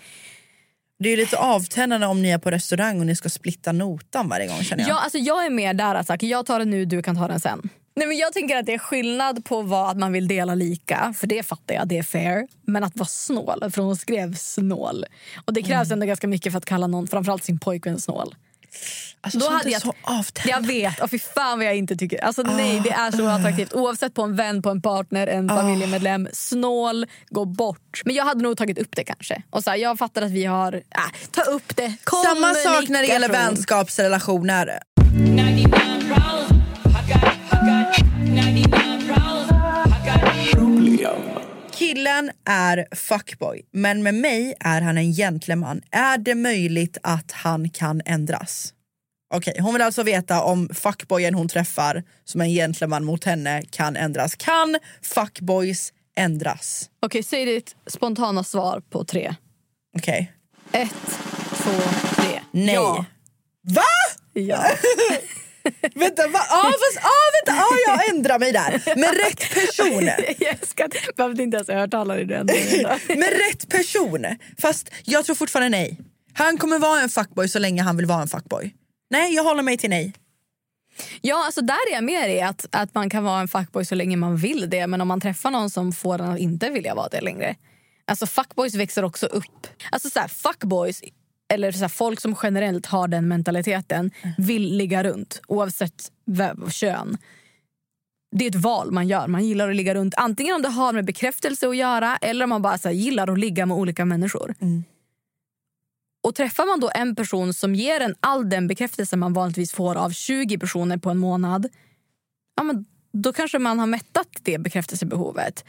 Det är ju lite avtändande om ni är på restaurang och ni ska splitta notan varje gång känner jag. Ja, alltså jag är mer där att sagt, jag tar den nu, du kan ta den sen. Nej, men jag tänker att det är skillnad på vad att man vill dela lika, för det fattar jag, det är fair. Men att vara snål, för hon skrev snål. Och det krävs ändå ganska mycket för att kalla någon, framförallt sin pojkvän snål. Alltså, Då hade jag- så avtändande. Jag vet, och fy fan vad jag inte tycker. Alltså nej, det är så attraktivt. Oavsett på en vän, på en partner, en familjemedlem. Snål, gå bort. Men jag hade nog tagit upp det kanske. Och så här, jag fattar att vi har... Äh, ta upp det. Samma sak när det gäller vänskapsrelationer. Killen är fuckboy, men med mig är han en gentleman. Är det möjligt att han kan ändras? Okej, hon vill alltså veta om fuckboyen hon träffar som är en gentleman mot henne kan ändras. Kan fuckboys ändras? Okej, säg ditt spontana svar på tre. Okej. Ett, två, tre. Nej. Ja. Va? Ja. vänta, va? Ah, fast, ah, vänta. Ah, jag ändrar mig där. Med rätt person. jag att behövde inte ens i den. Med rätt person. Fast jag tror fortfarande nej. Han kommer vara en fuckboy så länge han vill vara en fuckboy. Nej, jag håller mig till nej. Ja, alltså där är jag mer i att, att man kan vara en fuckboy så länge man vill det. Men om man träffar någon som får en att inte vilja vara det längre. Alltså fuckboys växer också upp. Alltså så här, fuckboys, eller så här, folk som generellt har den mentaliteten, vill ligga runt oavsett kön. Det är ett val man gör. Man gillar att ligga runt. Antingen om det har med bekräftelse att göra eller om man bara så här, gillar att ligga med olika människor. Och träffar man då en person som ger en all den bekräftelse man vanligtvis får av 20 personer på en månad, ja, men då kanske man har mättat det bekräftelsebehovet.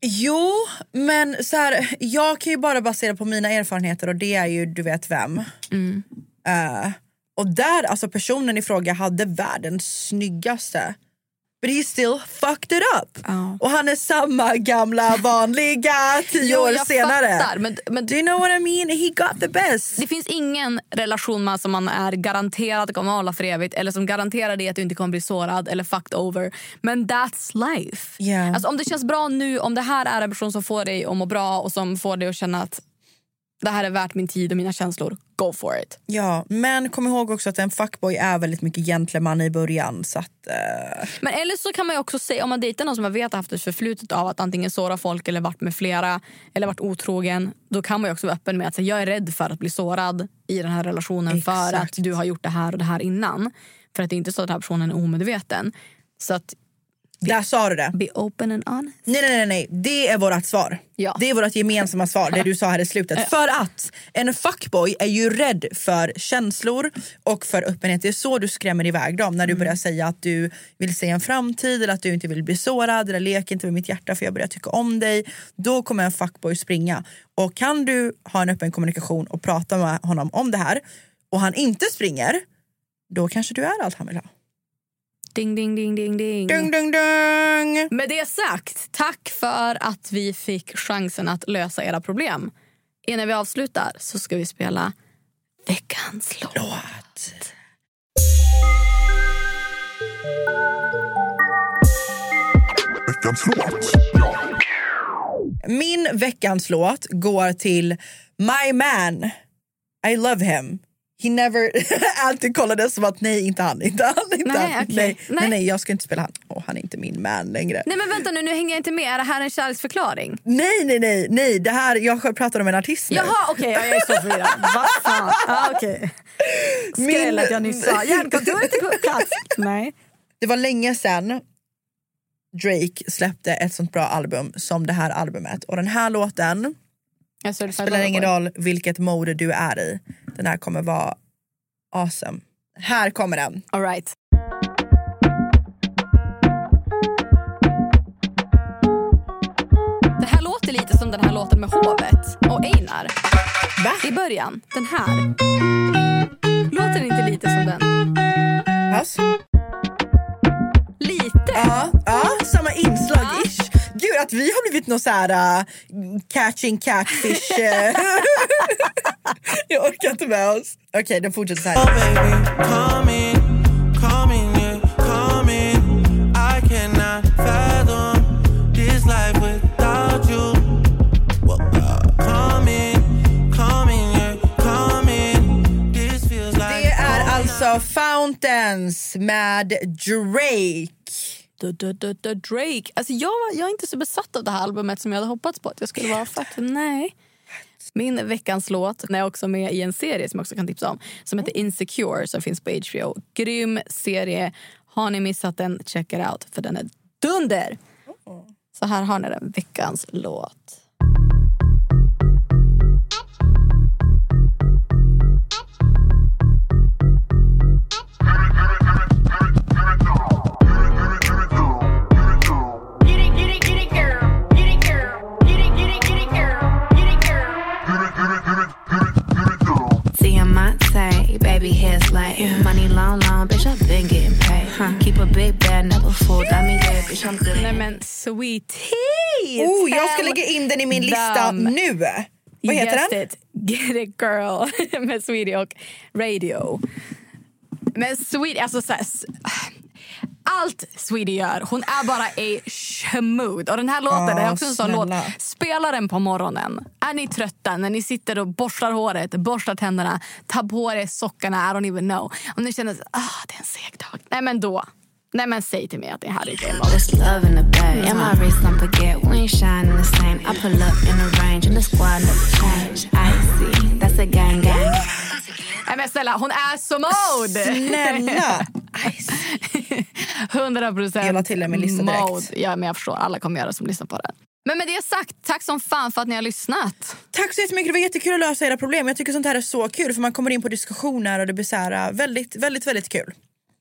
Jo, men så här, jag kan ju bara basera på mina erfarenheter och det är ju du vet vem. Eh, och där, alltså personen i fråga hade världens snyggaste But he still fucked it up. Och han är samma gamla vanliga tio Jo, år jag senare. fattar, men, men, Do you know what I mean? He got the best. Det finns ingen relation man som man är garanterad kommer att hålla för evigt eller som garanterar dig att du inte kommer bli sårad eller fucked over. Men that's life. Yeah. Alltså, om det känns bra nu, om det här är en person som får dig att må bra och som får dig att känna att det här är värt min tid och mina känslor, go for it. Ja, men kom ihåg också att en fuckboy är väldigt mycket gentleman i början. Så att, eh, Men eller så kan man ju också säga, om man dejtar någon som man vet har haft ett förflutet av att antingen såra folk eller varit med flera eller varit otrogen. Då kan man ju också vara öppen med att jag är rädd för att bli sårad i den här relationen för att Exakt. du har gjort det här och det här innan. För att det är inte så att den här personen är omedveten. Så att där sa du det. be open and honest. Nej, nej, nej, nej. Det är vårt svar. Ja. Det är vårt gemensamma svar, det du sa här i slutet. För att en fuckboy är ju rädd för känslor och för öppenhet. Det är så du skrämmer iväg dem. När du börjar säga att du vill se en framtid eller att du inte vill bli sårad eller lek inte med mitt hjärta för jag börjar tycka om dig. Då kommer en fuckboy springa. Och kan du ha en öppen kommunikation och prata med honom om det här och han inte springer, då kanske du är allt han vill ha. Ding, ding, ding, ding, ding. Dung, dung, dung. Med det sagt, tack för att vi fick chansen att lösa era problem. Innan vi avslutar så ska vi spela veckans låt. Veckans låt. Min veckans låt går till My Man. I love him. He never... Alltid kollade som att nej, inte han. Inte han, inte Nej, han. okej. Nej, nej. Nej. nej, jag ska inte spela han. Åh, han är inte min man längre. Nej men vänta nu, nu hänger jag inte med. Är det här en kärleksförklaring? Nej, nej, nej. nej. Det här, jag pratar om en artist nu. Jaha okej, ja, jag är så förvirrad. Vad fan? Ah, okej. Skräll att jag nyss sa. Hjärnkontoret är på plats. Nej. Det var länge sedan Drake släppte ett sånt bra album som det här albumet. Och den här låten Jag Det spelar ingen roll vilket mode du är i. Den här kommer vara awesome. Här kommer den. All right. Det här låter lite som den här låten med hovet och Einar. Va? I början. Den här. Låter det inte lite som den? Pass. Lite. Ja, ja samma inslag ish. Gud att vi har blivit någon så här uh, catching catfish. uh. Jag orkar inte med oss. Okej, den fortsätter så här. Det är alltså Fountains med Drake. Du, du, du, Drake. Alltså jag, jag är inte så besatt av det här albumet som jag hade hoppats på att jag skulle vara. Faktiskt. Nej. Min veckans låt den är också med i en serie som jag också kan tipsa om som heter Insecure som finns på HBO. Grym serie. Har ni missat den, check it out för den är dunder. Så här har ni den, veckans låt. Like money long, long, bitch. I've been getting paid. Huh. Keep a big bag, never fooled. I mean, yeah, bitch, I'm good. Nej men sweet tea! Oh, jag ska lägga in den i min lista nu. Vad heter den? It. Get it girl med Sweetie och Radio. Men Sweetie, alltså så här, s- allt Sweetie gör, hon är bara a schmood. Och den här låten Ja, är också en sån låt. Spela den på morgonen. Är ni trötta när ni sitter och borstar håret, borstar tänderna, tar på er sockorna, I don't even know. Om ni känner att ah, det är en seg dag. Nej men då. Nej men säg till mig att det här är det. There's love in the bag. And my wrist don't forget, we ain't shining the same. I pull up in the range and the squad never change. I see, that's a gang gang. Nej men snälla, hon är så mode! Snälla! 100 procent Jag la till min lista direkt. mode. Ja, men jag förstår, alla kommer göra som lyssnar på den. Men med det sagt, tack som fan för att ni har lyssnat. Tack så jättemycket, det var jättekul att lösa era problem. Jag tycker sånt här är så kul för man kommer in på diskussioner och det blir så här, äh, väldigt, väldigt, väldigt kul.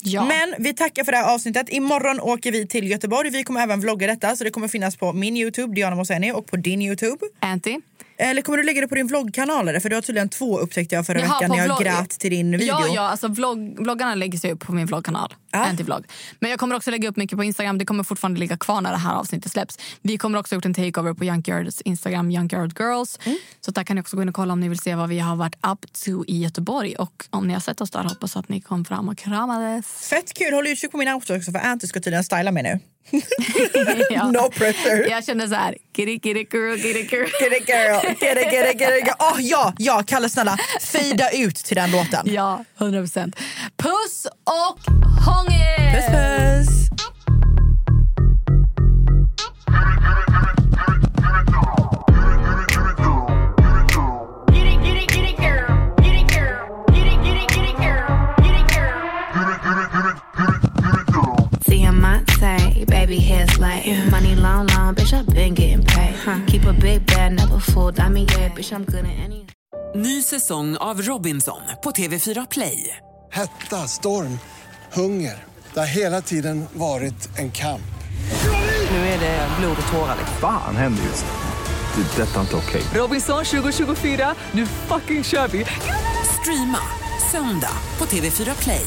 Ja. Men vi tackar för det här avsnittet. Imorgon åker vi till Göteborg. Vi kommer även vlogga detta så det kommer finnas på min Youtube, Diana Moseni, och på din Youtube. Anty. Eller kommer du lägga det på din vloggkanal? Eller? För du har tydligen två upptäckte jag förra Jaha, veckan när jag vlogg- grät till din video. Ja, ja alltså vlogg, vloggarna läggs ju upp på min vloggkanal. Anti-vlogg. Men jag kommer också lägga upp mycket på Instagram. Det kommer fortfarande ligga kvar när det här avsnittet släpps. Vi kommer också gjort en takeover på Junkyards Instagram, Junkyard Girls. Mm. Så där kan ni också gå in och kolla om ni vill se vad vi har varit up to i Göteborg. Och om ni har sett oss där hoppas att ni kom fram och kramades. Fett kul! Håll utkik på min outfit också för Anty ska tydligen styla mig nu. Ja. No pressure. Jag känner så här, get it girl, it girl. It girl, it, get it girl. Oh, ja, ja, Kalle snälla, fejda ut till den låten. Ja, 100 procent. Puss och hångel! Puss puss! Baby, hair's like money long, long, bitch. I've been getting paid. Huh. Keep a big bag, never fooled. I mean, yeah, bitch, I'm good at any. Ny säsong av Robinson på TV4 Play. Hetta, storm, hunger. Det har hela tiden varit en kamp. Nu är det blod och tårar. Fan händer just nu. Det. är Detta är inte okej. Robinson 2024, nu fucking kör vi! Streama söndag på TV4 Play.